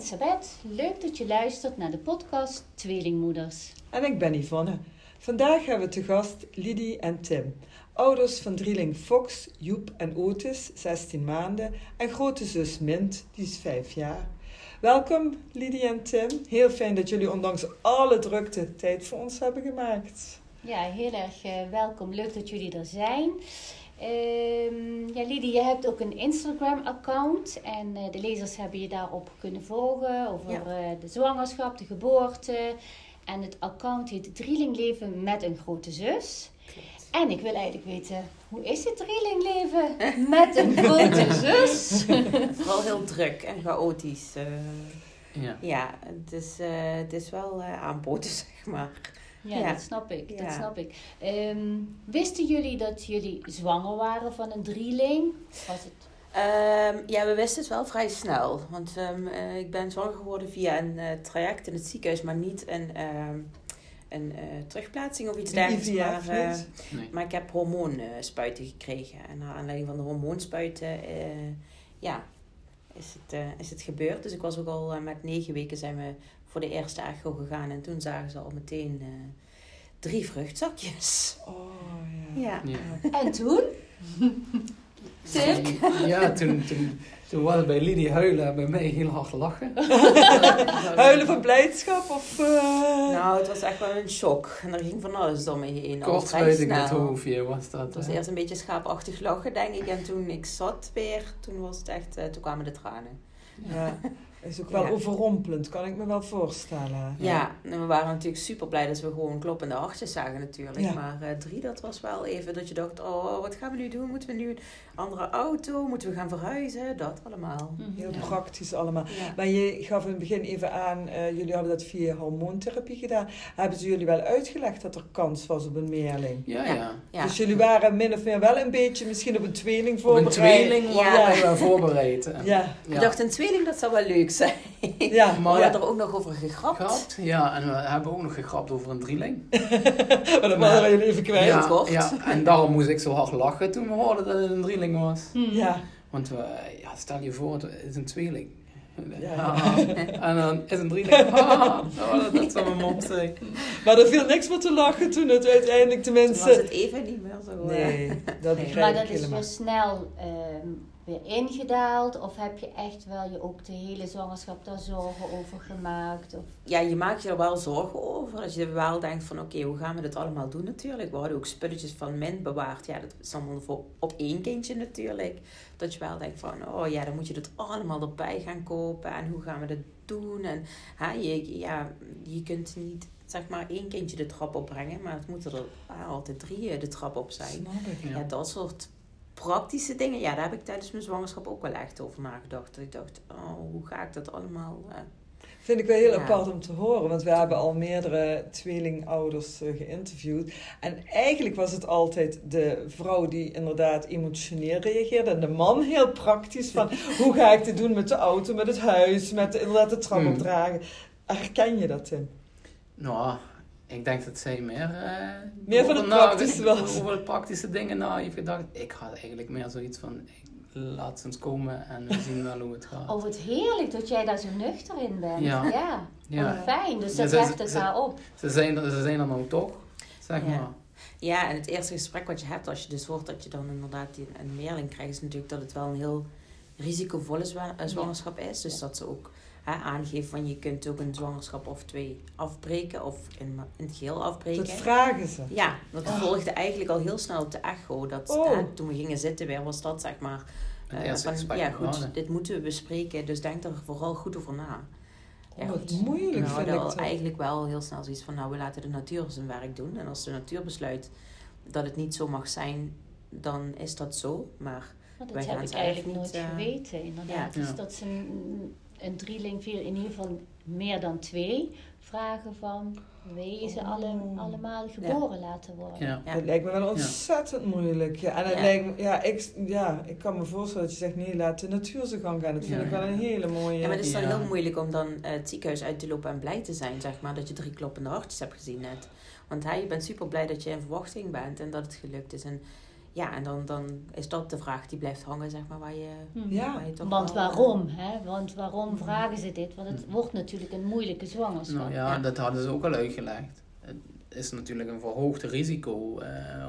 Sabet. Leuk dat je luistert naar de podcast Tweelingmoeders. En ik ben Yvonne. Vandaag hebben we te gast Lidie en Tim. Ouders van drieling Fox, Joep en Otis, 16 maanden. En grote zus Mint, die is 5 jaar. Welkom Lidie en Tim. Heel fijn dat jullie ondanks alle drukte tijd voor ons hebben gemaakt. Ja, heel erg eh, welkom. Leuk dat jullie er zijn. Ehm, ja, Lidie, je hebt ook een Instagram-account en eh, de lezers hebben je daarop kunnen volgen over Ja. eh, de zwangerschap, de geboorte. En het account heet Drielingleven met een grote zus. En ik wil eigenlijk weten, hoe is het drielingleven met een grote zus? Vooral heel druk en chaotisch. eh. Ja. ja, het is, eh, het is wel eh aanboden, zeg maar. Ja, Ja. dat snap ik. Dat snap ik. Ehm, wisten jullie dat jullie zwanger waren van een drieling? Was het... Ehm, ja, we wisten het wel vrij snel. Want ehm, eh, ik ben zwanger geworden via een eh, traject in het ziekenhuis, maar niet een, ehm, een eh, terugplaatsing of iets dergelijks. Maar? Nee. maar ik heb hormoonspuiten gekregen. En naar aanleiding van de hormoonspuiten, eh, ja, is het, eh, is het gebeurd. Dus ik was ook al eh, met negen weken zijn we voor de eerste echo gegaan. En toen zagen ze al meteen eh, drie vruchtzakjes. Oh ja. Ja. Ja. En toen? Tim? Ja, toen, toen, toen was het bij Lidie huilen en bij mij heel hard lachen. Huilen van blijdschap of... eh, Nou, het was echt wel een shock. En er ging van alles door me heen. al Kort vrij uit in het hoofdje was dat. Het was hè. eerst een beetje schaapachtig lachen, denk ik. En toen ik zat weer, toen was het echt, eh, toen kwamen de tranen. Ja, is ook wel Ja. overrompelend, kan ik me wel voorstellen. Ja, en we waren natuurlijk super blij dat we gewoon kloppende hartjes zagen natuurlijk. Ja. Maar eh, drie, dat was wel even dat je dacht, oh, wat gaan we nu doen? Moeten we nu andere auto? Moeten we gaan verhuizen? Dat allemaal. Heel Ja. praktisch allemaal. Ja. Maar je gaf in het begin even aan, eh, jullie hadden dat via hormoontherapie gedaan. Hebben ze jullie wel uitgelegd dat er kans was op een meerling? Ja, Ja. Dus jullie waren min of meer wel een beetje misschien op een tweeling Op een voorbereid? tweeling Ja. waren wij voorbereid. Ja, Ik dacht, een tweeling, dat zou wel leuk zijn. ja. Maar we hadden er ook nog over gegrapt. Gehad. Ja, en we hebben ook nog gegrapt over een drieling. maar dat waren jullie even kwijt. Ja, en daarom moest ik zo hard lachen toen we hoorden dat het een drieling was. Ja. Want we, ja, stel je voor, het is een tweeling. Ja. En dan is een drieling. Oh, dat, dat zou mijn mond zijn. Maar er viel niks meer te lachen toen het uiteindelijk Toen was het even niet meer zo. eh, Nee, dat Nee. begrijp Maar ik dat is helemaal. weer snel ehm, weer ingedaald? Of heb je echt wel je ook de hele zwangerschap daar zorgen over gemaakt? Of... ja, je maakt je er wel zorgen over. Dat je wel denkt van, oké, hoe gaan we dit allemaal doen natuurlijk. We hadden ook spulletjes van min bewaard. Ja, dat is allemaal voor op één kindje natuurlijk. Dat je wel denkt van, oh ja, dan moet je het allemaal erbij gaan kopen. En hoe gaan we dit doen? En hè, je, ja, je kunt niet, zeg maar, één kindje de trap opbrengen. Maar het moeten er ah, altijd drie de trap op zijn. Snap ik. Ja. Ja, dat soort praktische dingen. Ja, daar heb ik tijdens mijn zwangerschap ook wel echt over nagedacht. Dat ik dacht, oh, hoe ga ik dat allemaal... eh, Vind ik wel heel Ja. apart om te horen, want we hebben al meerdere tweelingouders eh, geïnterviewd. En eigenlijk was het altijd de vrouw die inderdaad emotioneel reageerde en de man heel praktisch van hoe ga ik dit doen met de auto, met het huis, met inderdaad de trap Hmm. opdragen. Herken je dat, Tim? Nou, ik denk dat zij meer... eh, Meer van over het na- praktische was. Over de praktische dingen na heeft gedacht. Ik had eigenlijk meer zoiets van... Laat ze eens komen en we zien wel hoe het gaat. Oh, wat heerlijk dat jij daar zo nuchter in bent. Ja. ja. Ja. Oh, fijn. Dus Ja, dat ze- heft ze- elkaar op. Ze zijn, er- ze zijn er nou toch, zeg Ja. maar. Ja, en het eerste gesprek wat je hebt als je dus hoort dat je dan inderdaad die- een meerling krijgt, is natuurlijk dat het wel een heel risicovolle zwa- eh, zwangerschap is. Dus dat ze ook hè, aangeven van je kunt ook een zwangerschap of twee afbreken of in, in het geheel afbreken. Dat vragen ze. Ja, dat volgde eigenlijk al heel snel op de echo. Dat, Oh. hè, toen we gingen zitten weer, was dat zeg maar... Het eh, van, ja, goed, hadden. dit moeten we bespreken, dus denk er vooral goed over na. Oh, wat moeilijk we vind hadden ik eigenlijk wel heel snel zoiets van, nou, we laten de natuur zijn werk doen. En als de natuur besluit dat het niet zo mag zijn, dan is dat zo. Maar Maar dat Wij heb gaan ik ze eigenlijk eigenlijk nooit niet, eh, geweten, inderdaad. ja. Dus dat ze een, drieling viel in ieder geval meer dan twee vragen van... Wil je ze alle, Oh. allemaal geboren laten worden? Ja. Ja. Dat lijkt me wel ontzettend moeilijk. Ja, en het Ja. lijkt me, ja, ik, ja, ik kan me voorstellen dat je zegt, nee, laat de natuur zijn gang gaan. Dat vind Ja, ik wel een hele mooie... Ja, maar het is dan Ja. heel moeilijk om dan eh, het ziekenhuis uit te lopen en blij te zijn, zeg maar, dat je drie kloppende hartjes hebt gezien net. Want hij, je bent super blij dat je in verwachting bent en dat het gelukt is. En ja, en dan, dan is dat de vraag die blijft hangen, zeg maar, waar je, Mhm. Ja. waar je toch Want wel, eh, waarom? Hè? Want waarom vragen ze dit? Want het Mhm. wordt natuurlijk een moeilijke zwangerschap. Nou ja, Ja. dat hadden ze ook al uitgelegd. Het is natuurlijk een verhoogd risico eh,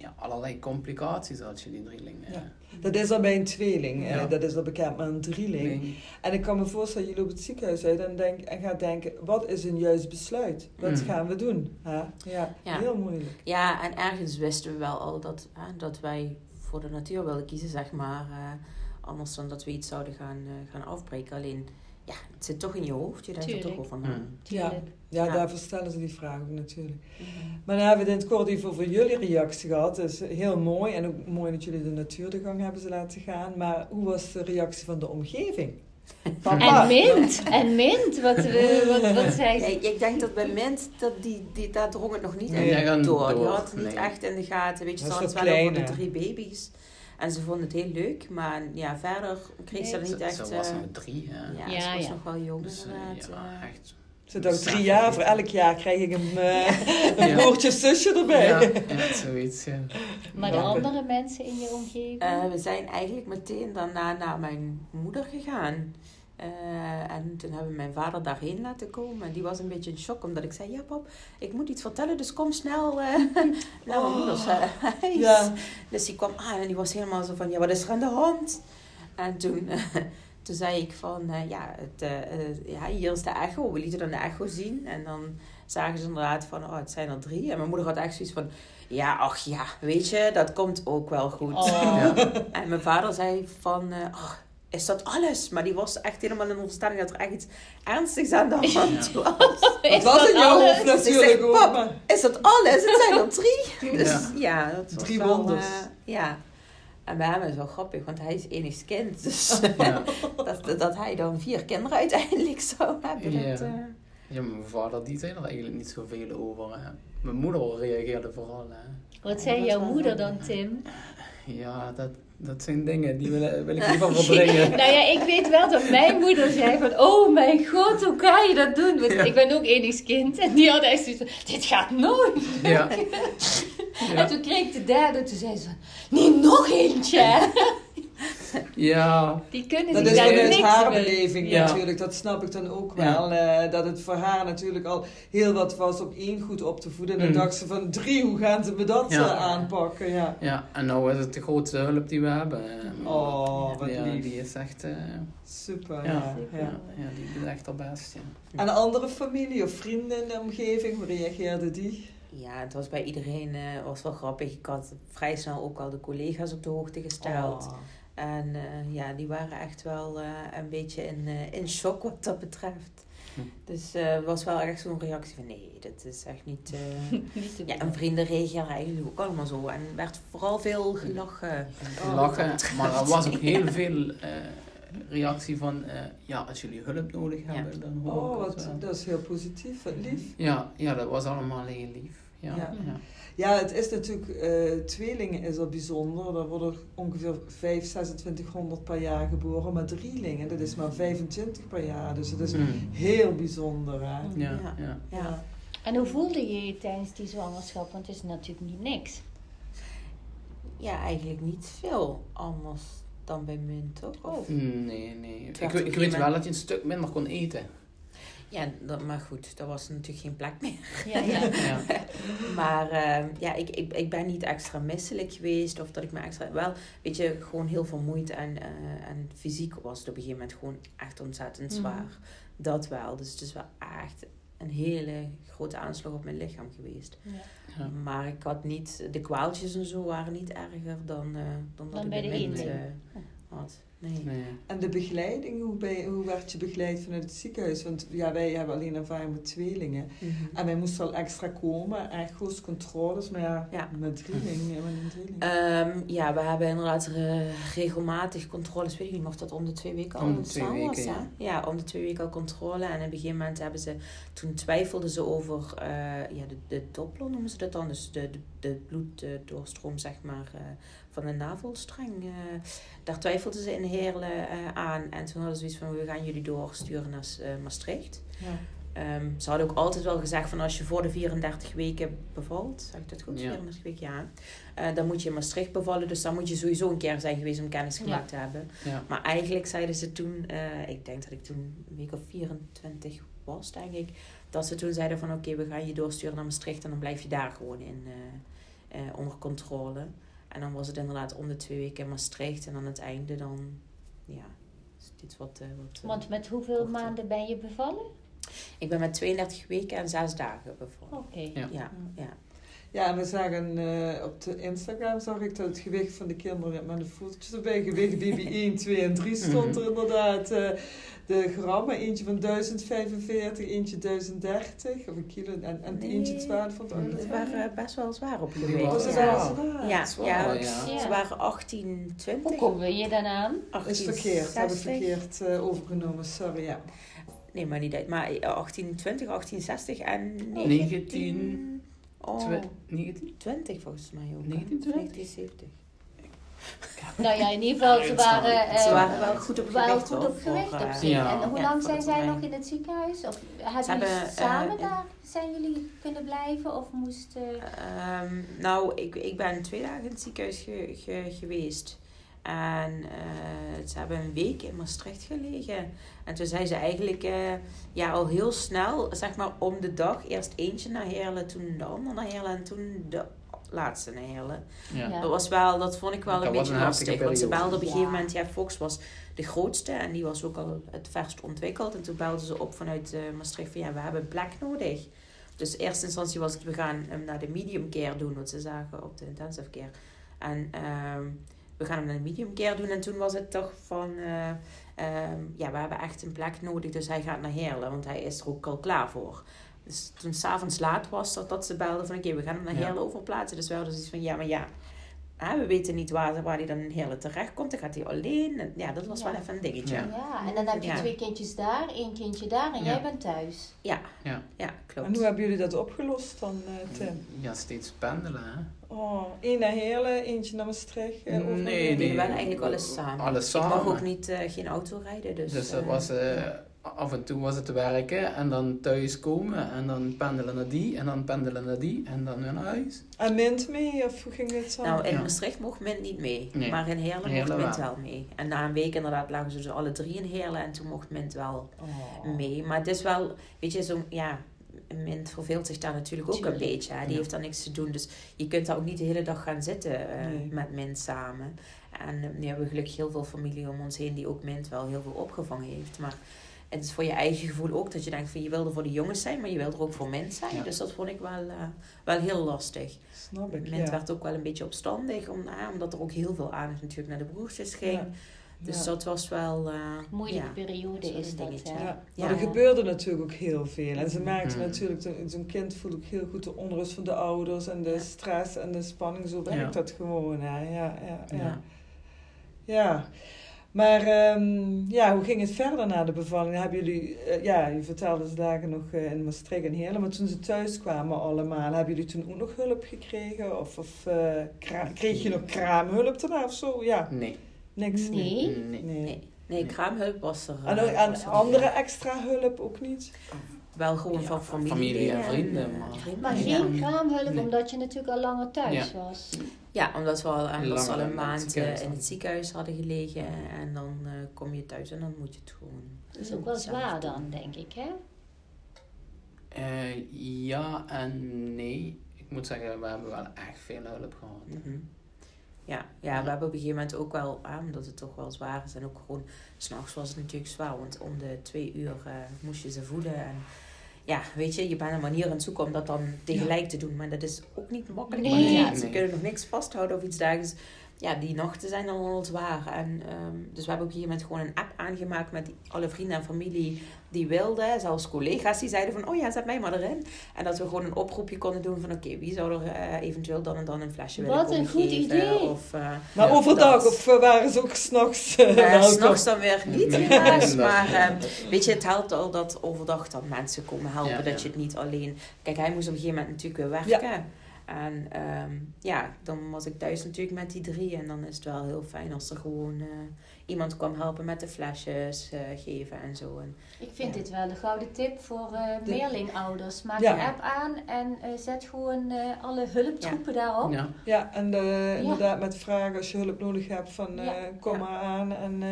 ja, allerlei complicaties als je die drieling... eh, Ja. Dat is al bij een tweeling, eh, Ja. dat is al bekend, maar een drieling. nee. En ik kan me voorstellen, je loopt het ziekenhuis uit en, denk, en gaat denken, wat is een juist besluit? Wat Mm. gaan we doen? Ja, Ja. heel moeilijk. Ja, en ergens wisten we wel al dat, hè, dat wij voor de natuur wilden kiezen, zeg maar. eh, anders dan dat we iets zouden gaan, eh, gaan afbreken. Alleen, ja, het zit toch in je hoofd. Je denkt er toch over na. Mm. Tuurlijk. Ja, Ja. daarvoor stellen ze die vraag ook natuurlijk. Mhm. Maar dan hebben we het in het kort even over jullie reactie gehad. Dat is heel mooi en ook mooi dat jullie de natuur de gang hebben ze laten gaan. Maar hoe was de reactie van de omgeving? En mint, en mint, wat, we, wat, wat zei Ja, ze? ik denk dat bij Mint, dat die, die, daar drong het nog niet Nee, in gaan door. Die door, had het niet nee. echt in de gaten. Weet je, ze is had het wel over de drie baby's. En ze vonden het heel leuk. Maar ja, verder kreeg ze er Ze, niet echt... ze was eh, nog drie, hè. ja, Ja, ze was ja. nog wel jong Dus eh, inderdaad. ja, echt. Ze dacht drie jaar, voor elk jaar krijg ik een, eh, een Ja. broertje of zusje erbij. Ja, ja, zoiets, ja. Maar de andere mensen in je omgeving? Eh, we zijn eigenlijk meteen daarna naar mijn moeder gegaan. Eh, en toen hebben we mijn vader daarheen laten komen. En die was een beetje in shock, omdat ik zei... Ja, pap, ik moet iets vertellen, dus kom snel eh, naar mijn moeders eh, huis. Ja. Dus die kwam aan en die was helemaal zo van... Ja, wat is er aan de hand? En toen, toen zei ik van... eh, ja, het, ja, hier is de echo. We lieten dan de echo zien. En dan zagen ze inderdaad van... Oh, het zijn er drie. En mijn moeder had echt zoiets van... Ja, ach ja, weet je, dat komt ook wel goed. Oh. Ja. En mijn vader zei van, "Oh, is dat alles? Maar die was echt helemaal in de onderstelling dat er echt iets ernstigs aan de hand was. Het Is was dat in jouw alles? hoofd natuurlijk Ik zeg, ook. pap, Is dat alles? Het zijn er drie. Dus Ja. ja, dat was Drie wel, wonders. eh, ja. En bij hem is het wel grappig, want hij is enigst kind. Dus Ja. dat, dat hij dan vier kinderen uiteindelijk zou hebben. Ja. Dat, eh, Ja, mijn vader die zei er eigenlijk niet zoveel over. Hè. Mijn moeder reageerde vooral. Hè. Wat zei jouw moeder dan. Tim? Ja, dat, dat zijn dingen die wil, wil ik liever verdringen. nou ja, ik weet wel dat mijn moeder zei van... Oh mijn god, hoe kan je dat doen? Want Ja. ik ben ook enigskind. En die had echt zoiets van... Dit gaat nooit. Ja. En toen kreeg ik de derde. Toen zei ze van... Nee, nog eentje. ja. Die kunnen Dat zich is vanuit haar beleving Ja. natuurlijk, dat snap ik dan ook Ja. wel. eh, dat het voor haar natuurlijk al heel wat was om één goed op te voeden. En dan Mm. dacht ze van drie, hoe gaan ze me dat Ja. eh, aanpakken? Ja. ja, en nou is het de grootste hulp die we hebben. Oh, wat ja, lief. die is echt... eh, Super, ja, ja. ja. ja. Ja, die doet echt haar best. Ja. En een andere familie of vrienden in de omgeving, hoe reageerde die? ja, het was bij iedereen eh, was wel grappig. Ik had vrij snel ook al de collega's op de hoogte gesteld. Oh. En eh, ja, die waren echt wel eh, een beetje in, eh, in shock wat dat betreft. Hm. Dus eh, het was wel echt zo'n reactie van nee, dat is echt niet... eh, Niet te ja, doen. en vrienden eigenlijk ook allemaal zo. En er werd vooral veel gelachen. Oh, Lachen, wat dat maar er was ook heel veel eh, reactie van... eh, ja, als jullie hulp nodig Ja. hebben, dan hoor Oh, ik wat, dat is heel positief, lief. Ja, ja, dat was allemaal heel lief. Ja, Ja. ja. Het is natuurlijk, eh, tweelingen is al bijzonder. Er worden ongeveer 5, 2600 per jaar geboren. Maar drielingen, dat is maar 25 per jaar. Dus het is Mm. heel bijzonder, hè? Ja, Ja. ja. Ja. En hoe voelde je je tijdens die zwangerschap? Want het is natuurlijk niet niks. ja, eigenlijk niet veel anders dan bij Munt, toch? Of- Nee, nee. Ik, ik weet wel dat je een stuk minder kon eten. Ja, dat, maar goed, daar was natuurlijk geen plek meer. Ja, ja. Ja. Maar eh, ja, ik, ik, ik ben niet extra misselijk geweest. Of dat ik me extra... Wel, weet je, gewoon heel vermoeid. En, eh, en fysiek was het op een gegeven moment gewoon echt ontzettend Mhm. zwaar. Dat wel. Dus het is wel echt een hele grote aanslag op mijn lichaam geweest. Ja. Maar ik had niet... De kwaaltjes en zo waren niet erger dan, eh, dan dat Dan ik bij de eh, had. Nee. Nee. En de begeleiding, hoe, ben je- hoe werd je begeleid vanuit het ziekenhuis? Want ja, wij hebben alleen ervaring met tweelingen. Mhm. En wij moesten al extra komen, echo's, controles. Maar ja, Ja. met drieling, ja, met een drieling. Ehm, ja, we hebben inderdaad regelmatig controles. Weet ik niet of dat om de twee weken al Om de twee weken, was. ja. Ja, om de twee weken al controle. En op een gegeven moment hebben ze... Toen twijfelden ze over eh, ja, de, de Doppler, noemen ze dat dan. Dus de, de, de bloeddoorstroom, zeg maar, eh, van de navelstreng. eh, daar twijfelden ze in Heerlen eh, aan. En toen hadden ze zoiets van, we gaan jullie doorsturen naar eh, Maastricht. Ja. ehm, ze hadden ook altijd wel gezegd van als je voor de 34 weken bevalt, zeg ik dat goed? Ja. 34 weken, ja. Eh, dan moet je in Maastricht bevallen, dus dan moet je sowieso een keer zijn geweest om kennis Ja. gemaakt te hebben. Ja. Maar eigenlijk zeiden ze toen, eh, ik denk dat ik toen een week of 24 was, denk ik, dat ze toen zeiden van oké, we gaan je doorsturen naar Maastricht en dan blijf je daar gewoon in eh, eh, onder controle. En dan was het inderdaad om de twee weken in Maastricht en aan het einde dan, ja, is het iets wat... eh, wat eh, Want met hoeveel maanden ben je bevallen? ik ben met 32 weken en 6 dagen bevallen. Oké. Ja. Ja, ja. Ja, en we zagen eh, op de Instagram zag ik dat het gewicht van de kinderen met een fotootje erbij. Gewicht baby 1, 2 en 3 stond er inderdaad. eh, de grammen, eentje van 1045, eentje 1030 of een kilo en, en Nee. eentje 12 van Het 8. waren best wel zwaar op gewicht. waren Was het ja. wel zwaar? Ja. Ja. Ze waren 18, 20. Hoe komen je dan aan? Is verkeerd, hebben we 1860. verkeerd eh, overgenomen, sorry. Ja. Nee, maar niet uit. Maar 1820, 1860 en 19. Oh, Twe- 19? 20 volgens mij ook. hè? 1920? 1970. Nou ja, in ieder geval, ze waren, eh, Ze waren wel goed op gewicht. goed op gewicht voor, op eh, zich. Ja. En hoe lang zijn zij nog in het ziekenhuis? Of hebben Ze jullie hebben, samen eh, daar, zijn jullie kunnen blijven? Of moesten... Ehm, nou, ik, ik ben twee dagen in het ziekenhuis ge- ge- geweest. En eh, ze hebben een week in Maastricht gelegen. En toen zei ze eigenlijk eh, ja, al heel snel, zeg maar om de dag, eerst eentje naar Heerlen, toen de ander naar Heerlen en toen de laatste naar Heerlen. Ja. Ja. Dat, was wel, dat vond ik wel Dat een beetje een lastig. Want ze belden op een Ja. gegeven moment, ja, Fox was de grootste en die was ook al het verst ontwikkeld. En toen belden ze op vanuit eh, Maastricht van ja, we hebben een plek nodig. Dus in eerste instantie was het, we gaan hem naar de medium care doen, want ze zagen op de intensive care. En ehm, we gaan hem naar de medium care doen. En toen was het toch van, eh, ehm, ja, we hebben echt een plek nodig, dus hij gaat naar Heerlen, want hij is er ook al klaar voor. Dus toen s'avonds laat was, dat, dat ze belden van oké, we gaan hem naar. Heerlen overplaatsen. Dus we hadden zoiets van ja, maar ja, hè, we weten niet waar, waar hij dan in Heerlen terecht komt. Dan gaat hij alleen. En ja, dat was Ja. wel even een dingetje. Ja. Ja, en dan heb je Ja. twee kindjes daar, één kindje daar en Ja. jij bent thuis. Ja, Ja. ja klopt. En hoe hebben jullie dat opgelost dan, eh, Tim? Ja, steeds pendelen, hè? Oh, één naar Heerlen, eentje naar Maastricht. eh, Nee, Nee, we waren eigenlijk alles samen. Alles Ik samen. mag ook niet, eh, geen auto rijden, dus... Dus dat was, eh, af en toe was het werken en dan thuis komen en dan pendelen naar die en dan pendelen naar die en dan weer naar huis. En Mint mee, of hoe ging dit zo? Nou, in Ja. Maastricht mocht Mint niet mee, Nee. maar in Heerlen, mocht Mint wel. wel mee. En na een week inderdaad lagen ze dus alle drie in Heerlen en toen mocht Mint wel Oh. mee. Maar het is wel, weet je, zo, ja, Mint verveelt zich daar natuurlijk ook Tuurlijk. een beetje. Hè. Die Ja. heeft daar niks te doen, dus je kunt daar ook niet de hele dag gaan zitten eh, Nee. met Mint samen. En eh, nu hebben we gelukkig heel veel familie om ons heen die ook Mint wel heel veel opgevangen heeft. Maar het is voor je eigen gevoel ook dat je denkt van je wil er voor de jongens zijn, maar je wil er ook voor Mint zijn. Ja. Dus dat vond ik wel, eh, wel heel lastig. Snap ik, ja. werd ook wel een beetje opstandig, om, ah, omdat er ook heel veel aandacht natuurlijk naar de broertjes ging. Ja. Dus Ja. dat was wel... eh, Moeilijke ja. periode is dat, dingetje. hè? Ja, Ja. maar er gebeurde natuurlijk ook heel veel. En ze merkte Mhm. natuurlijk, zo- zo'n kind voelt ook heel goed de onrust van de ouders en de Ja. stress en de spanning. Zo werkt Ja. dat gewoon. Hè. Ja, ja, ja. Maar ehm, ja, hoe ging het verder na de bevalling? Hebben jullie, eh, ja, je vertelde ze dagen nog eh, in Maastricht en Heerlen, maar toen ze thuis kwamen allemaal, hebben jullie toen ook nog hulp gekregen? Of, of eh, kreeg je nog kraamhulp daarna of zo? Ja, Nee. niks. Nee. Nee. Nee, nee, Nee. kraamhulp was er. En, ook- en er andere niet. extra hulp ook niet? Wel gewoon Ja, van familie. familie en vrienden, maar- geen kraamhulp, Nee. omdat je natuurlijk al langer thuis was. Ja, omdat we al, eh, ze al een het maand eh, in het ziekenhuis hadden gelegen. En dan eh, kom je thuis en dan moet je het gewoon. Dat is ook wel zwaar doen. dan, denk ik, hè? Eh, ja en nee. Ik moet zeggen, we hebben wel echt veel hulp gehad. Mhm. Ja, ja, we hebben op een gegeven moment ook wel, ah, omdat het toch wel zwaar is. En ook gewoon, s'nachts was het natuurlijk zwaar. Want om de twee uur eh, moest je ze voeden. En ja, weet je, je bent een manier aan het zoeken om dat dan tegelijk te doen. Maar dat is ook niet makkelijk. Nee. Want ja, ze kunnen nog niks vasthouden of iets dergelijks. Ja, die nachten zijn dan al zwaar. En, ehm, dus we hebben op een gegeven moment gewoon een app aangemaakt met die- alle vrienden en familie die wilden. Zelfs collega's die zeiden van, oh ja, zet mij maar erin. En dat we gewoon een oproepje konden doen van, oké, wie zou er eh, eventueel dan en dan een flesje willen Wat een goed geven? idee. Of, eh, Maar Ja, overdag, dat. of eh, waren ze ook s'nachts? uh, uh, S'nachts dan weer niet helaas, maar eh, weet je, het helpt al dat overdag dan mensen komen helpen, Ja, dat ja. je het niet alleen... Kijk, hij moest op een gegeven moment natuurlijk weer werken. En ehm, ja, dan was ik thuis natuurlijk met die drie. En dan is het wel heel fijn als er gewoon eh, iemand kwam helpen met de flesjes eh, geven en zo. En, Ik vind Ja. dit wel een gouden tip voor eh De- meerlingouders. Maak Ja. een app aan en eh, zet gewoon eh, alle hulptroepen daarop. Ja. Ja, en eh, inderdaad met vragen als je hulp nodig hebt van eh, Ja. kom Ja. maar aan en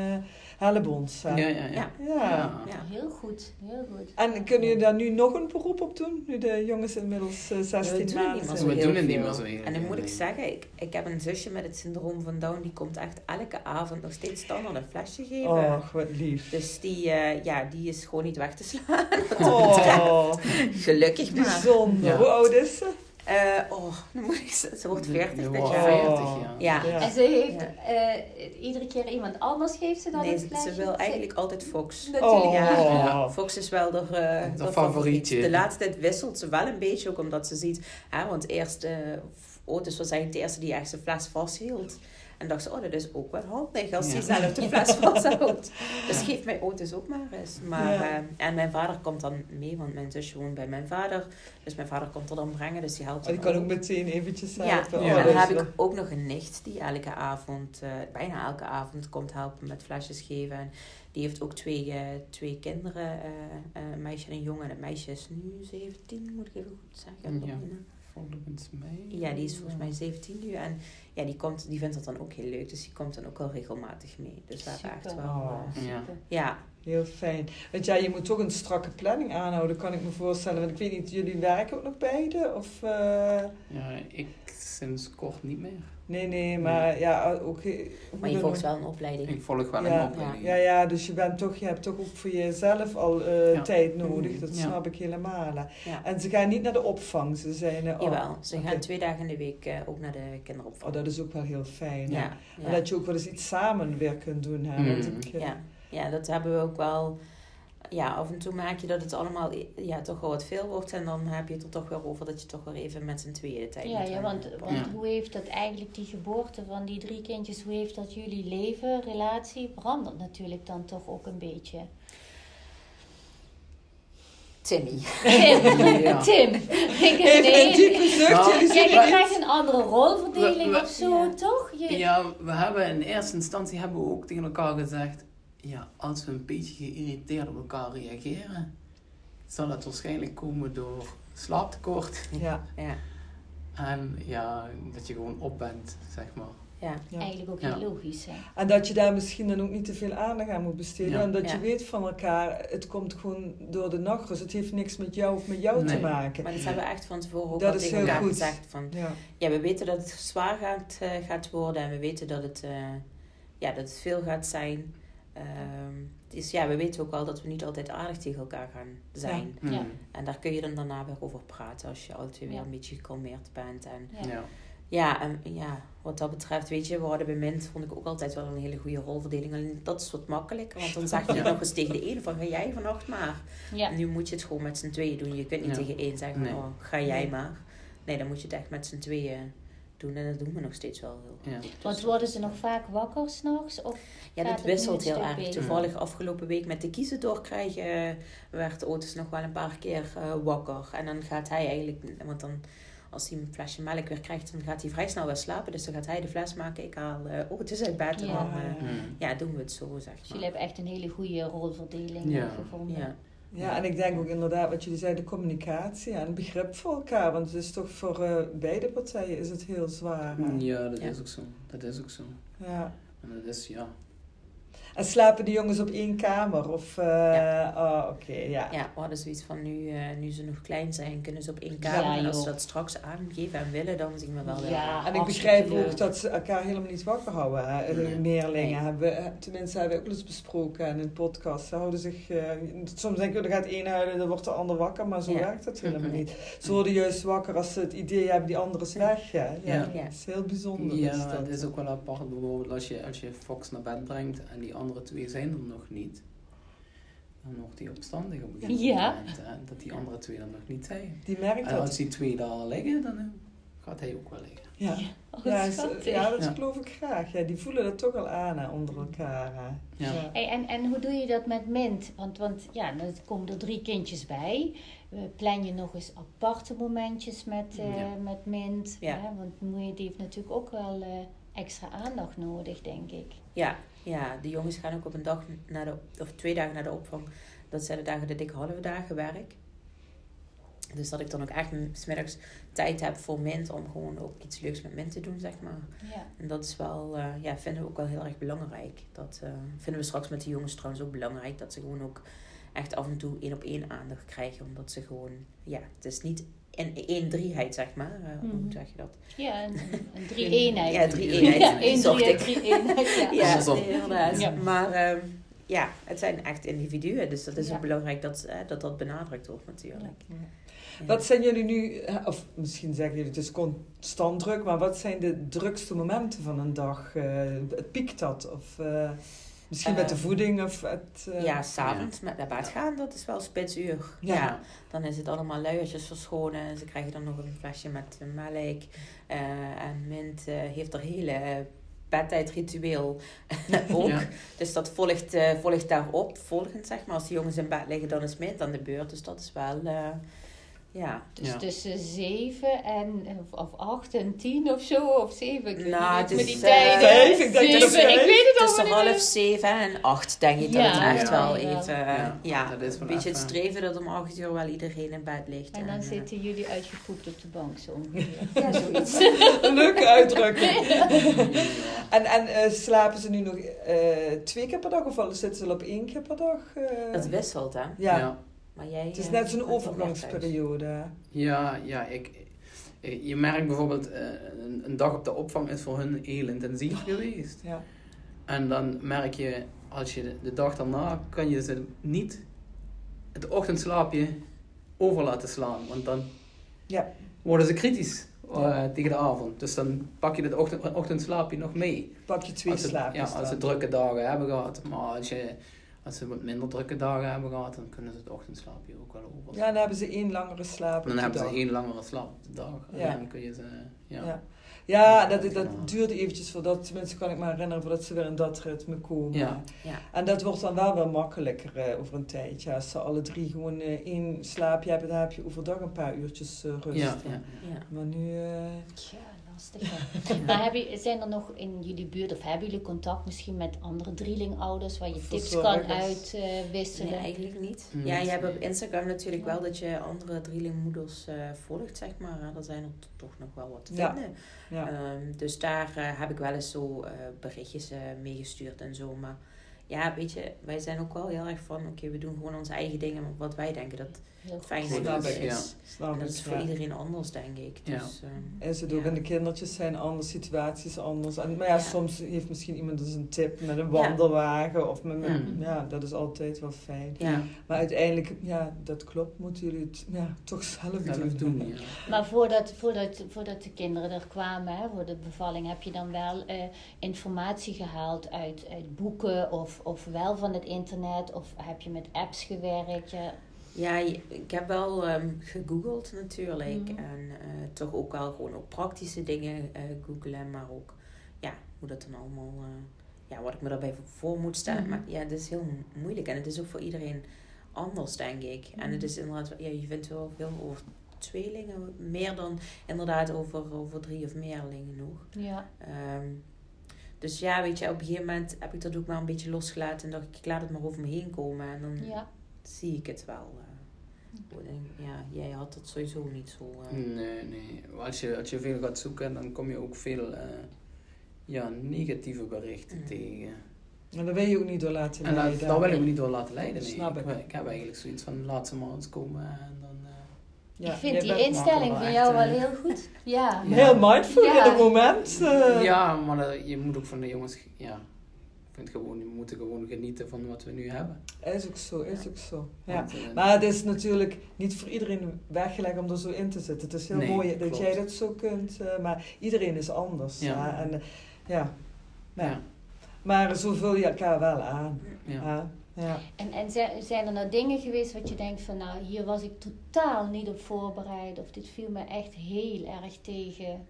eh ons. hè. Ja, ja, ja. Ja. Ja. Ja. ja. Heel goed, heel goed. En kunnen jullie daar nu nog een beroep op doen? Nu de jongens inmiddels eh, 16 We doen het maanden niet meer zijn? zo We heel doen het niet meer zo heel En dan moet ik zeggen, ik, ik heb een zusje met het syndroom van Down. Die komt echt elke avond nog steeds standaard een flesje geven. Och, wat lief. Dus die, eh, ja, die is gewoon niet weg te slaan. Oh, Gelukkig maar. bijzonder. Ja. Hoe oud is ze? Eh, oh, dan moet ik, ze ze wordt 40 Je dit jaar. 40, Oh. ja. Ja. Ja. En ze heeft Ja. eh, iedere keer iemand anders geeft ze dan Nee, ze, wil eigenlijk altijd Fox. Natuurlijk. Oh. Ja. Ja. Fox is wel de, eh, De favorietje. De laatste tijd wisselt ze wel een beetje, ook omdat ze ziet... Hè, want eerst, eh Otis was eigenlijk de eerste die echt zijn fles vasthield. En dacht ze, oh, dat is ook wel handig als hij Ja. zelf de fles vasthoudt. dus geef mij Otis ook maar eens. Maar, Ja. eh, en mijn vader komt dan mee, want mijn zusje woont bij mijn vader. Dus mijn vader komt er dan brengen, dus die helpt Oh, die kan ook meteen eventjes Ja, helpen. Ja. Oh, en dan heb ik ook nog een nicht die elke avond, eh, bijna elke avond, komt helpen met flesjes geven. En die heeft ook twee, eh, twee kinderen, eh, eh, een meisje en een jongen. En het meisje is nu 17, moet ik even goed zeggen. Ja. Robina. Volgens mij. Ja, die is volgens mij 17 nu. En ja, die, komt, die vindt dat dan ook heel leuk. Dus die komt dan ook wel regelmatig mee. Dus we hebben echt Super. wel... Oh. Ja. ja, Heel fijn. Want ja, je moet toch een strakke planning aanhouden, kan ik me voorstellen. Want ik weet niet, jullie werken ook nog beide? Of, eh, Ja, ik sinds kort niet meer. Nee, nee, maar ja, ook... maar je volgt wel een opleiding. Ik volg wel Ja. een opleiding. Ja, ja, dus je, bent toch, je hebt toch ook voor jezelf al eh, Ja. tijd nodig. Dat Ja. snap ik helemaal. Ja. En ze gaan niet naar de opvang. Ze zijn... oh, Jawel, ze gaan twee dagen in de week eh, ook naar de kinderopvang. Oh, dat is ook wel heel fijn. ja, En dat je ook wel eens iets samen weer kunt doen. Hè? Mm. Want ik, Ja, ja, dat hebben we ook wel. Ja, af en toe maak je dat het allemaal ja, toch wel wat veel wordt. En dan heb je het er toch weer over dat je toch weer even met z'n tweeën tijd Ja, moet ja, want, want Ja. hoe heeft dat eigenlijk, die geboorte van die drie kindjes, hoe heeft dat jullie leven, relatie, veranderd natuurlijk dan toch ook een beetje? Timmy. Tim, Ja. Tim. Ik, Even een nee, diepe zucht. Jullie ja, je krijgt een andere rolverdeling We- we- of zo, ja. toch? Je, Ja, we hebben in eerste instantie hebben we ook tegen elkaar gezegd... Ja, als we een beetje geïrriteerd op elkaar reageren... zal het waarschijnlijk komen door slaaptekort. Ja, Ja, En ja, dat je gewoon op bent, zeg maar. ja. ja. Eigenlijk ook Ja. heel logisch, hè? En dat je daar misschien dan ook niet te veel aandacht aan moet besteden. Ja. En dat je weet van elkaar, het komt gewoon door de nachtrust. Het heeft niks met jou of met jou te maken. Maar dat hebben we echt van tevoren ook Dat al is tegen heel elkaar goed. gezegd. Van, Ja. ja, we weten dat het zwaar gaat, eh, gaat worden. En we weten dat het, eh, ja, dat het veel gaat zijn. Ehm, dus ja, we weten ook wel dat we niet altijd aardig tegen elkaar gaan zijn. Hmm. Ja. En daar kun je dan daarna weer over praten als je twee weer Ja. een beetje gekalmeerd bent. En Ja. Ja. ja, en ja, wat dat betreft, weet je, we hadden bemind, vond ik ook altijd wel een hele goede rolverdeling. Alleen dat is wat makkelijker, want dan zeg je Ja. nog eens tegen de ene van, ga jij vannacht maar. Ja. Nu moet je het gewoon met z'n tweeën doen. Je kunt niet Ja. tegen één zeggen, Nee. oh, ga jij Nee. maar. Nee, dan moet je het echt met z'n tweeën doen. En dat doen we nog steeds wel heel Ja. goed. Want Dus worden ze is, nog vaak wakker s'nachts? Of Ja, dat het wisselt heel erg. beter? Toevallig afgelopen week met de kiezen doorkrijgen eh, werd Otis nog wel een paar keer eh, wakker. En dan gaat hij eigenlijk, want dan als hij een flesje melk weer krijgt, dan gaat hij vrij snel weer slapen. Dus dan gaat hij de fles maken, ik haal uh, Otis uit bed. En Ja. dan eh, Hmm. ja, doen we het zo, zeg Dus maar. jullie hebben echt een hele goede rolverdeling Ja. eh, gevonden. Ja. Ja, en ik denk ook inderdaad wat jullie zeiden, de communicatie en begrip voor elkaar. Want het is toch voor eh, beide partijen is het heel zwaar. hè? Ja, dat Ja. is ook zo. Dat is ook zo. Ja. En dat is, ja. En slapen die jongens op één kamer? Of, eh Ja. oh, oké, ja. Ja, we hadden zoiets van nu, eh, nu ze nog klein zijn, kunnen ze op één kamer. Ja, en als ze dat straks aangeven en willen, dan zien we wel weer. Ja. En ik begrijp leuk. ook dat ze elkaar helemaal niet wakker houden. Hè? Nee. Nee. hebben we, tenminste hebben we ook eens besproken in een podcast. Ze houden zich, eh, soms denk ik, er gaat één huilen, dan wordt de ander wakker, maar zo Ja. werkt dat helemaal Nee. niet. Ze worden juist wakker als ze het idee hebben, die andere is weg. Hè? Ja, Ja. Dat is heel bijzonder. is Ja, dat. het is ook wel apart bijvoorbeeld als je, als je Fox naar bed brengt en die andere twee zijn er nog niet. Dan wordt hij opstandig op een gegeven Ja. moment. Dat die andere twee er nog niet zijn. Die merkt En dat. als die twee daar liggen, dan eh, gaat hij ook wel liggen. Ja, Oh, ja, is- schattig. ja dat Ja. geloof ik graag. Ja, die voelen dat toch al aan hè, onder elkaar. Hè. Ja. Hey, en, en hoe doe je dat met Mint? Want, want ja, er komen er drie kindjes bij. Eh, plan je nog eens aparte momentjes met, eh, Ja. met Mint? Ja. Hè? Want Moeie die heeft natuurlijk ook wel eh, extra aandacht nodig, denk ik. Ja, ja, de jongens gaan ook op een dag naar de, of twee dagen naar de opvang. Dat zijn de dagen dat ik halve dagen werk. Dus dat ik dan ook echt m- 's middags tijd heb voor Mint om gewoon ook iets leuks met Mint te doen, zeg maar. Ja. En dat is wel, eh, ja, vinden we ook wel heel erg belangrijk. Dat eh, vinden we straks met de jongens trouwens ook belangrijk. Dat ze gewoon ook echt af en toe één op één aandacht krijgen. Omdat ze gewoon, ja, het is niet in één drieheid, zeg maar. Eh, Mhm. Hoe zeg je dat? Ja, een, een drie-eenheid. Ja, drie eenheid. Ja, één, drie, ik. drie eenheid. Ja. Ja, inderdaad. Maar ehm, ja, het zijn echt individuen. Dus dat is Ja. ook belangrijk dat, eh, dat dat benadrukt wordt natuurlijk. Ja. Ja. Wat zijn jullie nu, eh, of misschien zeggen jullie het is constant druk, maar wat zijn de drukste momenten van een dag? Eh, het piekt dat? Of eh, misschien met de Eh, voeding? Of het, eh, Ja, s'avonds met naar bed gaan, dat is wel spitsuur. Ja. Ja. dan is het allemaal luiertjes verschonen. Ze krijgen dan nog een flesje met melk. Eh, en Mint eh, heeft er hele bedtijdritueel ook. Ja. Dus dat volgt, eh, volgt daarop, volgend zeg maar. Als de jongens in bed liggen, dan is Mint aan de beurt. Dus dat is wel, eh, ja. Dus Ja. tussen zeven en, of, of acht en tien of zo, of zeven. Ik weet Nou, niet het met is, die tijden. vijf, ik denk dat het weet het al Tussen niet meer. half zeven en acht denk ik dat Ja, het echt ja, wel ja. even... eh, Ja, Ja, dat is wel een beetje het even- streven dat om acht uur wel iedereen in bed ligt. En dan eh, zitten jullie uitgepoept op de bank zo ongeveer. Ja, zoiets. Een leuke uitdrukking. Ja. En, en eh, slapen ze nu nog eh, twee keer per dag of zitten ze al op één keer per dag? eh? Het wisselt, hè. ja. Ja. Maar jij, het is eh, net zo'n overgangsperiode. Ja, ja ik, je merkt bijvoorbeeld, eh, een, een dag op de opvang is voor hun heel intensief geweest. Ja. En dan merk je, als je de, dag daarna, kan je ze niet het ochtendslaapje over laten slaan. Want dan Ja. worden ze kritisch eh, tegen de avond. Dus dan pak je het ochtend, ochtendslaapje nog mee. Pak je twee slaapjes Ja, als ze drukke dagen hebben gehad. Maar als, je, als ze wat minder drukke dagen hebben gehad, dan kunnen ze het ochtendslaapje ook wel over. Ja, dan hebben ze één langere slaap. dan hebben dag. ze één langere slaap op de dag. En Ja. dan kun je ze... Ja. Ja, ja dat, dat duurde eventjes voordat, tenminste kan ik me herinneren, voordat ze weer in dat ritme komen. Ja. Ja. En dat wordt dan wel weer makkelijker eh, over een tijdje. Als ze alle drie gewoon eh, één slaapje hebben, dan heb je overdag een paar uurtjes eh, rust. Ja, ja. Ja. Maar nu... lastig. maar heb je, zijn er nog in jullie buurt, of hebben jullie contact misschien met andere drielingouders waar je tips kan uitwisselen? Nee, eigenlijk niet. Niet. Ja, je hebt op Instagram natuurlijk wel dat je andere drielingmoeders eh volgt, zeg maar. Er zijn er toch nog wel wat te vinden. ja. Ehm, dus daar eh, heb ik wel eens zo eh, berichtjes eh, meegestuurd en zo. Maar ja, weet je, wij zijn ook wel heel erg van... Oké, we doen gewoon onze eigen dingen, wat wij denken dat fijn. Snap is. ik. Ja. Snap En dat is voor ja. iedereen anders, denk ik. Ja. Dus, ehm, En ze ook Ja. en de kindertjes zijn anders, situaties anders. En, maar ja, Ja. soms heeft misschien iemand dus een tip met een Ja. wandelwagen. Of met, met- Ja. ja, dat is altijd wel fijn. ja. Maar uiteindelijk, ja, dat klopt, moeten jullie het ja, toch zelf Zelf doen. doen, ja. Maar voordat, voordat, voordat de kinderen er kwamen, hè, voor de bevalling, heb je dan wel eh, informatie gehaald uit, uit boeken of, of wel van het internet? Of heb je met apps gewerkt? Ja, ik heb wel ehm, gegoogeld natuurlijk. Mhm. En eh, toch ook wel gewoon ook praktische dingen eh googelen. Maar ook, ja, hoe dat dan allemaal... eh, ja, wat ik me daarbij voor moet stellen. Mhm. Maar ja, het is heel mo- moeilijk. En het is ook voor iedereen anders, denk ik. En het Mhm. is inderdaad... Ja, je vindt wel veel over tweelingen. Meer dan inderdaad over, over drie of meerlingen nog. ja. Ehm, dus ja, weet je, op een gegeven moment heb ik dat ook maar een beetje losgelaten. En dacht ik, ik laat het maar over me heen komen. En dan ja. zie ik het wel. Ik denk, ja, jij had het sowieso niet zo. eh. Nee, nee. Als je, als je veel gaat zoeken, dan kom je ook veel eh, ja, negatieve berichten Mhm. tegen. En daar wil je ook niet door laten En daar, leiden. daar wil ik me niet door laten leiden. Nee. Snap ik. ik. Ik heb eigenlijk zoiets van, laat ze maar eens komen en dan... eh, Ja, ik vind die instelling van echt, jou wel heel goed. Ja. Ja. Heel mindful Ja. in het moment. eh. ja, maar dat- je moet ook van de jongens... Ja, gewoon, we moeten gewoon genieten van wat we nu hebben. Is ook zo, is ook zo. Ja. Want, eh, Maar het is natuurlijk niet voor iedereen weggelegd om er zo in te zitten. Het is heel Nee, mooi dat klopt. jij dat zo kunt, eh, maar iedereen is anders. Ja. Ja. En, eh, ja. Maar, ja. maar zo vul je elkaar wel aan. Ja. Ja. Ja. En, en zi- zijn er nou dingen geweest wat je denkt van nou, hier was ik totaal niet op voorbereid of dit viel me echt heel erg tegen.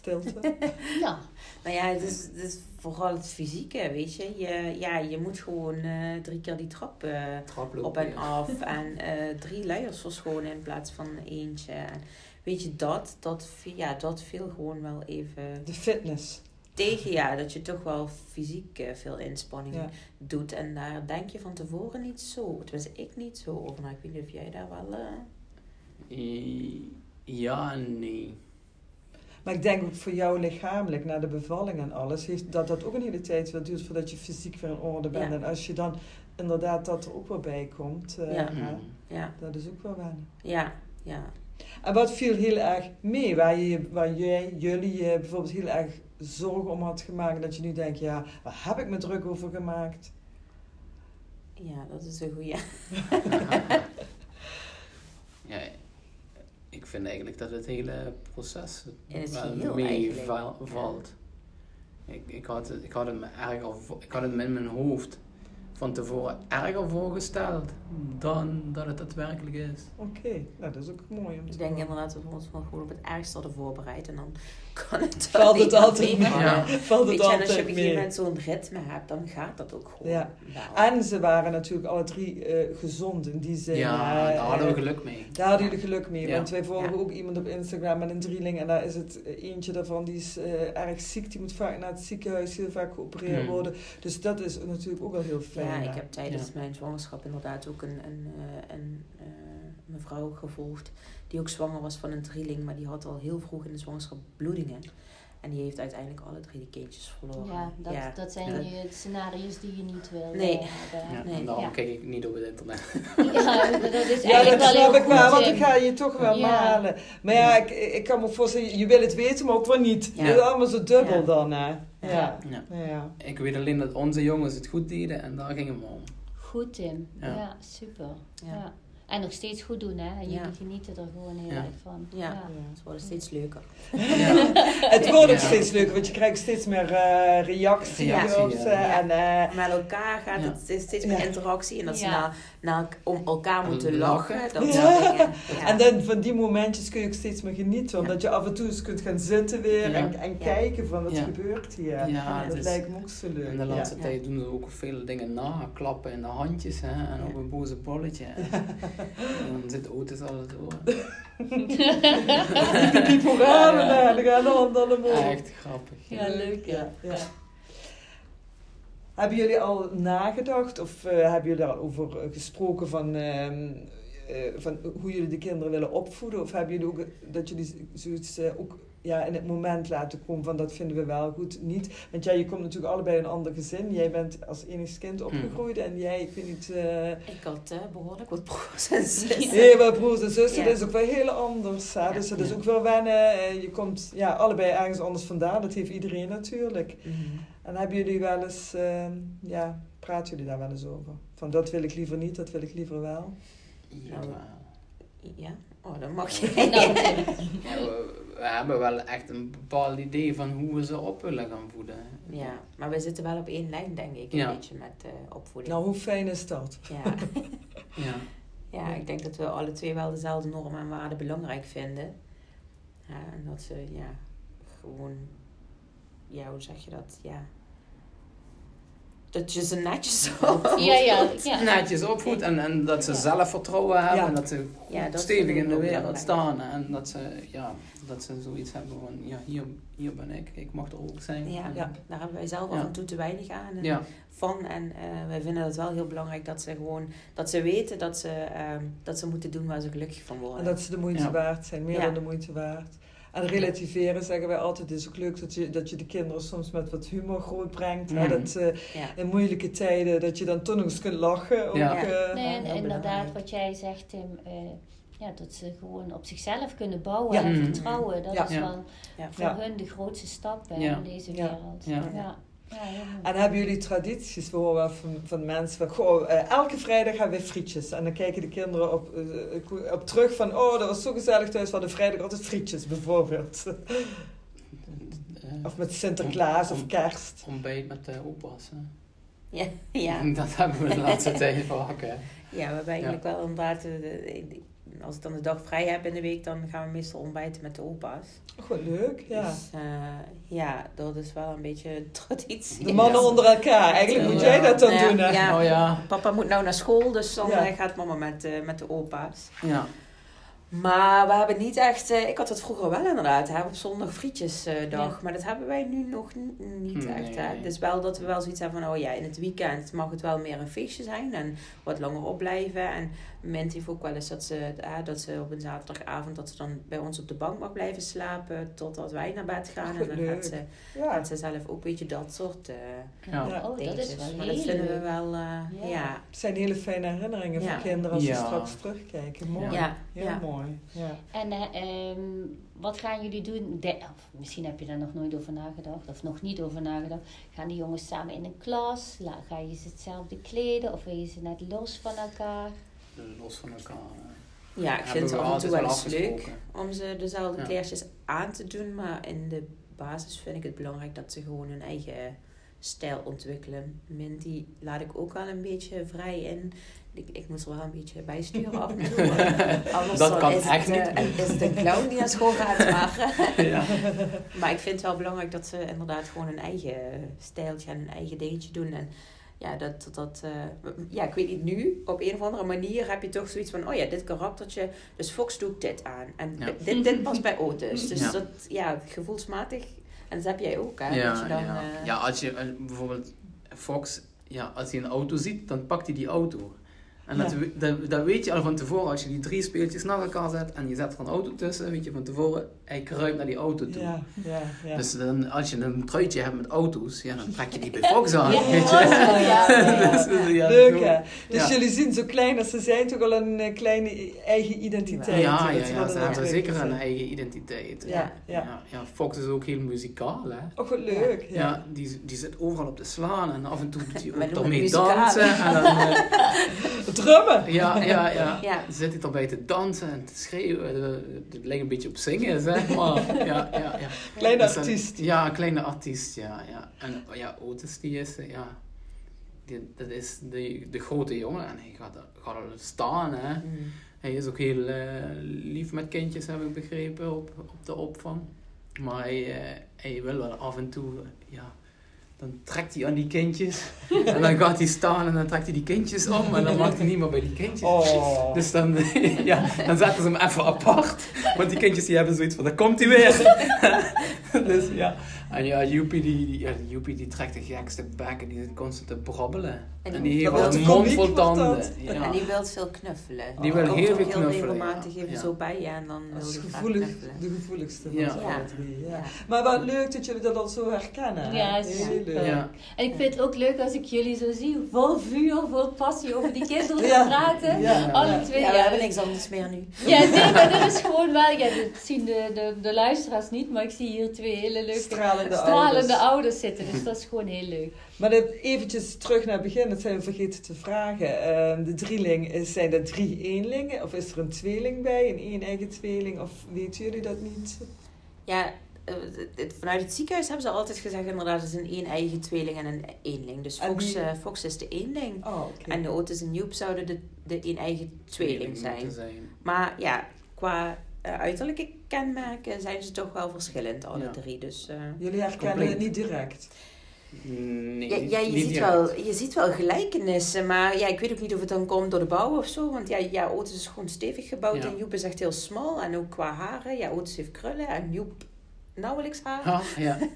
Stilte. Ja, Nou ja, het is, het is vooral het fysieke, weet je. Je, ja, je moet gewoon eh, drie keer die trap eh, op en af. En eh, drie luiers verschonen in plaats van eentje. En weet je, dat, dat, ja, dat viel gewoon wel even De fitness. tegen. Ja, dat je toch wel fysiek veel inspanning Ja. doet. En daar denk je van tevoren niet zo. Tenminste, ik niet zo over. Nou, ik weet niet of jij daar wel... eh, I- Ja nee. Maar ik denk ook voor jou lichamelijk, na de bevalling en alles, heeft, dat dat ook een hele tijd wel duurt voordat je fysiek weer in orde bent. Ja. En als je dan inderdaad dat er ook wel bij komt, eh, Ja. Mm. ja, dat is ook wel wennen. ja, ja. En wat viel heel erg mee, waar, je, waar jij, jullie je bijvoorbeeld heel erg zorgen om had gemaakt, dat je nu denkt, ja, waar heb ik me druk over gemaakt? Ja, dat is een goeie. Ja, ik vind eigenlijk dat het hele proces wel eigenlijk. meevalt. Ik, ik, had, het- ik, had het me erger, vo- ik had het me in mijn hoofd van tevoren erger voorgesteld dan dat het daadwerkelijk is. Oké, nou dat is ook mooi om te Ik denk horen. inderdaad dat we ons gewoon op het ergste hadden voorbereid. En dan kan het wel Valt het altijd mee. Ja. Valt het je, en als je op altijd een gegeven moment zo'n ritme hebt, dan gaat dat ook gewoon Ja. wel. En ze waren natuurlijk alle drie eh, gezond in die zin. Ja, hè, daar hadden we eh, geluk mee. Daar hadden jullie geluk mee, Ja. want wij volgen Ja. ook iemand op Instagram met een drieling en daar is het eh, eentje daarvan die is eh, erg ziek, die moet vaak naar het ziekenhuis, heel vaak geopereerd Hmm. worden. Dus dat is natuurlijk ook wel heel fijn. Ja, ik heb tijdens Ja. mijn zwangerschap inderdaad ook een, een, eh, een eh, mevrouw gevolgd die ook zwanger was van een drieling, maar die had al heel vroeg in de zwangerschap bloedingen. En die heeft uiteindelijk alle drie die kindjes verloren. ja, dat, ja. dat zijn Ja. je scenario's die je niet wil Nee. eh, hebben. Ja, Nee. en daarom Ja. kijk ik niet op het internet. Ja, dat is Ja, eigenlijk dat wel snap ik wel, want ik ga je toch wel Ja. malen. Maar ja, ik, ik kan me voorstellen, je wil het weten, maar ook wel niet. Ja. Het is allemaal zo dubbel Ja. dan, hè. Ja. Ja. ja. Ik weet alleen dat onze jongens het goed deden en daar ging het om. Goed, Tim. Ja, Ja. super. Ja. En nog steeds goed doen, hè? En jullie genieten er gewoon heel Ja. erg van. Ja. Het wordt steeds leuker. Ja. Het wordt ook Ja. steeds leuker, want je krijgt steeds meer eh, reacties. Reactie, ze Ja. En, eh, Met elkaar gaat Ja. het steeds, steeds meer Ja. interactie en dat ze naar, naar, om elkaar moeten Lachen. lachen. Dat. En dan van die momentjes kun je ook steeds meer genieten. Omdat je af en toe eens kunt gaan zitten weer Ja. en, en Ja. kijken van wat Ja. gebeurt hier. Ja, dat is- lijkt me ook zo leuk. In de laatste Ja. tijd doen ze ook veel dingen na, klappen in de handjes hè, en Ja. op een boze bolletje. En, dan zit Otis altijd door. Die vooraan Ja, ja. en dan gaan de handen omhoog. Echt grappig. Ja, leuk, ja. Hebben jullie al nagedacht of eh, hebben jullie daar al over eh, gesproken van, ehm, eh, van hoe jullie de kinderen willen opvoeden? Of hebben jullie ook dat jullie zoiets eh, ook ja, in het moment laten komen van dat vinden we wel goed, niet? Want jij, je komt natuurlijk allebei in een ander gezin. Jij bent als enigst kind opgegroeid en jij, ik weet niet... eh, Ik had eh, behoorlijk wat broers en zussen. Heel veel broers en zussen, Ja. dat is ook wel heel anders. Hè? Ja. Dus dat is Ja. ook wel wennen. Eh, Je komt ja, allebei ergens anders vandaan, dat heeft iedereen natuurlijk. Mhm. En hebben jullie wel eens, ehm, ja, praten jullie daar wel eens over? Van dat wil ik liever niet, dat wil ik liever wel. Ja, Nou, Ja, oh, dan mag je. Nou, ja, we, hebben wel echt een bepaald idee van hoe we ze op willen gaan voeden. Ja, maar we zitten wel op één lijn, denk ik, een Ja. beetje met eh, opvoeding. Nou, hoe fijn is dat? Ja. Ja. ja, ik denk dat we alle twee wel dezelfde normen en waarden belangrijk vinden. Ja, en dat ze, ja, gewoon, ja, hoe zeg je dat? Ja. Dat je ze netjes op. Ja, ja, ja. Netjes opvoedt en, en dat ze Ja. zelfvertrouwen hebben Ja. en dat ze Ja, dat stevig in de wereld staan en dat ze, ja, dat ze zoiets hebben van, ja, hier, hier ben ik, ik mag er ook zijn. Ja, En- daar hebben wij zelf af en toe te weinig aan. En ja. van. En eh, wij vinden het wel heel belangrijk dat ze gewoon, dat ze weten dat ze, ehm, dat ze moeten doen waar ze gelukkig van worden. En dat ze de moeite Ja. waard zijn, meer Ja. dan de moeite waard. En relativeren zeggen wij altijd, het is ook leuk dat je, dat je de kinderen soms met wat humor grootbrengt. hè, Mhm. Dat eh, ja. in moeilijke tijden, dat je dan toch nog eens kunt lachen. Ook, Ja. eh, Nee, en inderdaad, wat jij zegt, Tim, eh, ja, dat ze gewoon op zichzelf kunnen bouwen Ja. en Mhm. vertrouwen. Dat Ja. is Ja. wel Ja. voor Ja. hun de grootste stap hè, in deze Ja. wereld. Ja. Ja. Ja. En hebben jullie tradities? We horen wel van, van mensen van, goh, eh, elke vrijdag hebben we frietjes. En dan kijken de kinderen op, eh, op terug van, oh, dat was zo gezellig thuis, we hadden vrijdag altijd frietjes, bijvoorbeeld. eh, Of met Sinterklaas of Om- kerst. ontbijt met de opa's. hè. Ja, ja. Dat hebben we de laatste tijd vaak. hè. ja, we hebben eigenlijk wel inderdaad... als ik dan de dag vrij heb in de week, dan gaan we meestal ontbijten met de opa's. Wat leuk, ja. Dus eh, ja, dat is wel een beetje een traditie. De mannen onder elkaar. Eigenlijk moet jij dat dan Ja, doen, hè? ja. Oh ja. Papa moet nou naar school, dus dan Ja. eh, gaat mama met, eh, met de opa's. Ja. Maar we hebben niet echt... eh, ik had het vroeger wel inderdaad, hè, op zondag frietjesdag. Maar dat hebben wij nu nog niet Nee. echt. Hè. Dus wel dat we wel zoiets hebben van... Oh ja, in het weekend mag het wel meer een feestje zijn. En wat langer opblijven. En Mint heeft ook wel eens dat ze, eh, dat ze op een zaterdagavond... dat ze dan bij ons op de bank mag blijven slapen... totdat wij naar bed gaan. Ach, en dan leuk. gaat ze, Ja. gaat ze zelf ook een beetje dat soort eh Ja. Ja. Oh, dat is wel Maar dat vinden we wel... eh, Ja. ja. Het zijn hele fijne herinneringen Ja. voor kinderen als ze Ja. straks terugkijken. Mooi. Ja. Heel Ja. Mooi. Ja. En eh, ehm, wat gaan jullie doen? De- of misschien heb je daar nog nooit over nagedacht, of nog niet over nagedacht. Gaan die jongens samen in een klas? La- Ga je ze hetzelfde kleden? Of wil je ze net los van elkaar? Los van elkaar. Ja, ik Hebben vind het af en toe altijd wel eens leuk om ze dezelfde Ja. kleertjes aan te doen. Maar in de basis vind ik het belangrijk dat ze gewoon hun eigen stijl ontwikkelen. Minty laat ik ook wel een beetje vrij in. Ik, ik moet er wel een beetje bijsturen af en toe. Anders Dat kan is, echt het, niet. eh, is het een clown die naar school gaat. Maar, Ja. maar ik vind het wel belangrijk dat ze inderdaad gewoon hun eigen stijltje en hun eigen dingetje doen. En ja, dat, dat, eh, ja, ik weet niet, nu op een of andere manier heb je toch zoiets van, oh ja, dit karaktertje, dus Fox doet dit aan. En Ja. dit, dit past bij Otis. Dus Ja. dat, ja, gevoelsmatig. En dat heb jij ook, hè? dat Ja, je dan, ja. eh, ja, als je eh, bijvoorbeeld Fox, ja, als hij een auto ziet, dan pakt hij die auto. En dat, Ja. dat, dat weet je al van tevoren, als je die drie speeltjes naar elkaar zet en je zet er een auto tussen, weet je van tevoren, hij kruipt naar die auto toe. Ja, ja, ja. Dus dan, als je een truitje hebt met auto's, ja, dan trek je die bij Fox aan, weet je. Leuk hè? Dus ja. jullie zien zo klein als ze zijn toch al een eh, kleine eigen identiteit. Ja, ja, ze hebben zeker een eigen identiteit. Ja, ja. Ja, ja, Fox is ook heel muzikaal, hè. Oh, wat leuk. Ja, Ja. die, die zit overal op te slaan en af en toe doet hij ook ermee dansen. En dan, eh, Drummen. ja, ja, ja. Ja. Dan zit hij erbij te dansen en te schreeuwen. Eh, Het lijkt een beetje op zingen, zeg maar. Ja, ja, ja. Kleine Dus dan- artiest. Ja, kleine artiest, ja. ja. En ja, Otis, die is, eh, ja... Die, dat is de, de grote jongen en hij gaat er, gaat er staan, hè. mm. Hij is ook heel eh, lief met kindjes, heb ik begrepen, op, op de opvang. Maar hij, eh, hij wil wel af en toe, eh, ja, dan trekt hij aan die kindjes. en dan gaat hij staan en dan trekt hij die kindjes om en dan mag hij niet meer bij die kindjes. Oh. Dus dan, ja, dan zetten ze hem even apart. Want die kindjes die hebben zoiets van, daar komt hij weer. dus ja. En ja, Joepie die, die, ja, Joepie die trekt de gekste bek en die zit constant te brabbelen. En En, die- heeft een mond vol tanden. Ja. En die wil veel knuffelen. Die wil heel veel knuffelen, regelmatig ja. even Ja. zo bij je en dan wil gevoelig, de gevoeligste van Ja. z'n Ja. allen drie. Ja. Ja. Maar wat leuk dat jullie dat al zo herkennen. Ja, Heel super. Ja. En ik vind het ook leuk als ik jullie zo zie, vol vuur, vol passie over die kinderen Ja. praten. Ja. Alle Ja. twee. Ja, we hebben niks anders meer nu. Ja, nee, maar dat is gewoon wel, ja, dat zien de, de, de luisteraars niet, maar ik zie hier twee hele leuke Stralende, stralende ouders. ouders zitten. Dus dat is gewoon heel leuk. Maar dat, eventjes terug naar het begin, dat zijn we vergeten te vragen. Ehm, de drieling, is, zijn er drie eenlingen? Of is er een tweeling bij, een één eigen tweeling? Of weten jullie dat niet? Ja, eh, vanuit het ziekenhuis hebben ze altijd gezegd inderdaad, het is een één eigen tweeling en een eenling. Dus Fox, die- eh, Fox is de eenling. Oh. En de Otis en Joep zouden de, de één eigen tweeling zijn. Maar ja, qua eh, uiterlijke kenmerken zijn ze toch wel verschillend, alle Ja. drie. Dus eh, Jullie herkennen Compleet. het niet direct. ja, Nee, ja, je, ziet direct. wel, je ziet wel gelijkenissen, maar ja, ik weet ook niet of het dan komt door de bouw of zo. Want ja, ja Otis is gewoon stevig gebouwd Ja. en Joep is echt heel smal. En ook qua haren, ja, Otis heeft krullen en Joep nauwelijks haar. Ha, ja.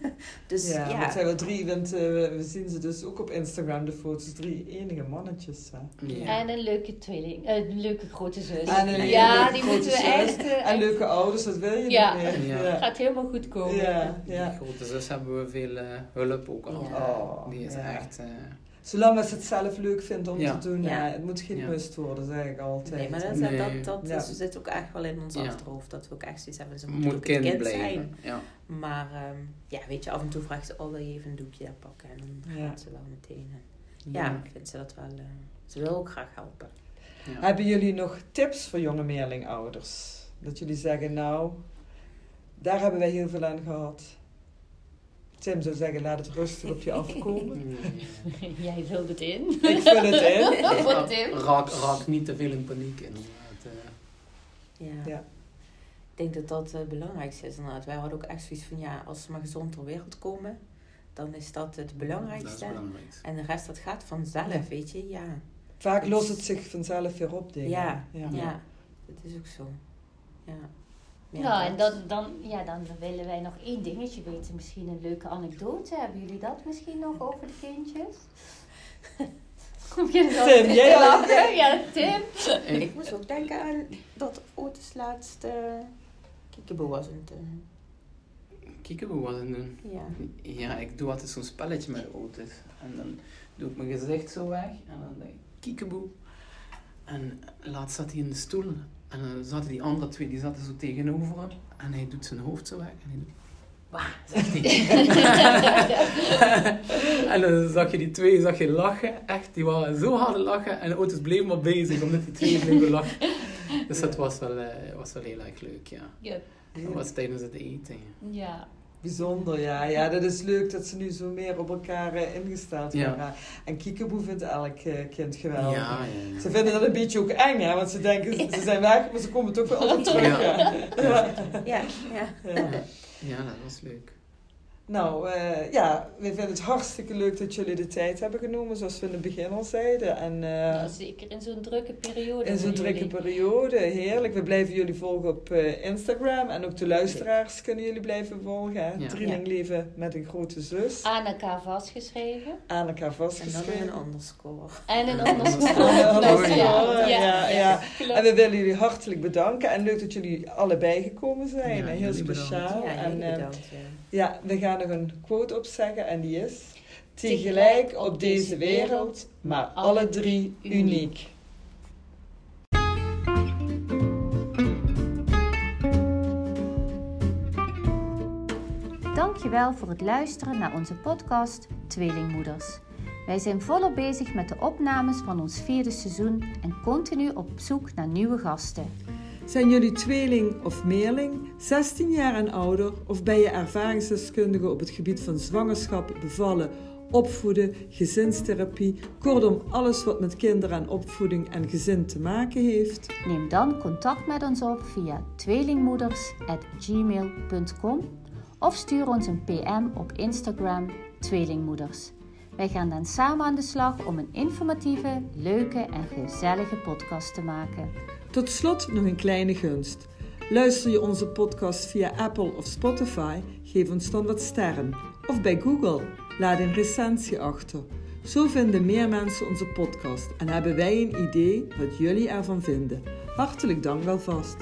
Dus ja, ja, zijn wel drie, want eh, we zien ze dus ook op Instagram, de foto's, drie enige mannetjes. Hè. Ja. En een leuke tweeling, eh, een leuke grote zus. En een ja, leuke die grote moeten we echt... eh, En echt- leuke ouders, wat wil je Ja. nog meer? Ja. gaat helemaal goed komen. Ja, Die grote zus hebben we veel eh, hulp ook al. Ja. Oh, Die is ja. echt... Zolang ze het zelf leuk vindt om Ja. te doen, Ja. ja. het moet geen Ja. must worden, zeg ik altijd. nee, maar dat, Nee. dat, dat, Ja. is- zit ook echt wel in ons Ja. achterhoofd. Dat we ook echt zoiets hebben, ze moeten moet kind kind blijven. zijn. Ja. Maar ehm, ja, weet je, af en toe vraagt ze, oh wil je even een doekje daar pakken? En dan Ja. gaat ze wel meteen. En ja, ik vind ze dat wel... eh, ze wil ook graag helpen. Ja. Hebben jullie nog tips voor jonge meerlingouders? Dat jullie zeggen, nou, daar hebben wij heel veel aan gehad. Tim zou zeggen, laat het rustig op je afkomen. Nee. Jij vult het in. Ik vul het in. Tim. Raak, raak niet te veel in paniek inderdaad. eh. Ja. Ja. Ik denk dat dat het belangrijkste is inderdaad. Wij hadden ook echt zoiets van, ja, als ze maar gezond ter wereld komen, dan is dat het Dat is belangrijkste. belangrijk. En de rest, dat gaat vanzelf, Ja. weet je. Ja, Vaak lost het zich vanzelf weer op, denk ik. Ja. ja. ja. dat is ook zo. Ja. Ja, en dan, dan, ja, dan willen wij nog één dingetje weten. Misschien een leuke anekdote. Hebben jullie dat misschien nog over de kindjes? Kom je er Tim, te jij? Ja, Tim. En- Ik moest ook denken aan dat Otis laatste kiekeboe was. En toen, Kiekeboe was het doen. ja. Ja, ik doe altijd zo'n spelletje met auto's. En dan doe ik mijn gezicht zo weg. En dan denk ik, kiekeboe. En laatst zat hij in de stoel. En dan zaten die andere twee, die zaten zo tegenover hem. En hij doet zijn hoofd zo weg. En hij doet, wah, zegt hij. en dan zag je die twee zag je lachen. Echt, die waren zo hard aan het lachen. En de auto's bleven maar bezig, omdat die twee bleven lachen. Dus dat was wel, eh, was wel heel erg leuk, ja. Ja. Dat was tijdens het eten. ja. Bijzonder, ja. Ja, dat is leuk dat ze nu zo meer op elkaar eh, ingesteld Ja. worden. En Kiekeboe vindt elk eh, kind geweldig. Ja, ja, Ze vinden dat een beetje ook eng, hè? Want ze denken, ze zijn weg, maar ze komen toch wel altijd terug. Ja. Ja. Ja. Ja, ja. Ja. Ja, dat was leuk. Nou, eh, ja, we vinden het hartstikke leuk dat jullie de tijd hebben genomen, zoals we in het begin al zeiden. En eh, Ja, zeker in zo'n drukke periode. in zo'n drukke jullie. periode, heerlijk. We blijven jullie volgen op eh, Instagram. En ook de luisteraars kunnen jullie blijven volgen. Ja. Drielingleven met een grote zus. Aan elkaar vastgeschreven. Aan elkaar En dan vastgeschreven. een underscore. En een En underscore, Ja, ja, ja. En we willen jullie hartelijk bedanken. En leuk dat jullie allebei gekomen zijn. Ja, Heel speciaal. En, bedankt. Ja. We gaan nog een quote opzeggen en die is... Tegelijk op deze wereld, maar alle drie uniek. Dankjewel voor het luisteren naar onze podcast Tweelingmoeders. Wij zijn volop bezig met de opnames van ons vierde seizoen en continu op zoek naar nieuwe gasten. Zijn jullie tweeling of meerling, 16 jaar en ouder of ben je ervaringsdeskundige op het gebied van zwangerschap, bevallen, opvoeden, gezinstherapie, kortom alles wat met kinderen en opvoeding en gezin te maken heeft? Neem dan contact met ons op via tweelingmoeders.gmail.com of stuur ons een PM op Instagram Tweelingmoeders. Wij gaan dan samen aan de slag om een informatieve, leuke en gezellige podcast te maken. Tot slot nog een kleine gunst. Luister je onze podcast via Apple of Spotify, geef ons dan wat sterren. Of bij Google, laat een recensie achter. Zo vinden meer mensen onze podcast en hebben wij een idee wat jullie ervan vinden. Hartelijk dank wel vast.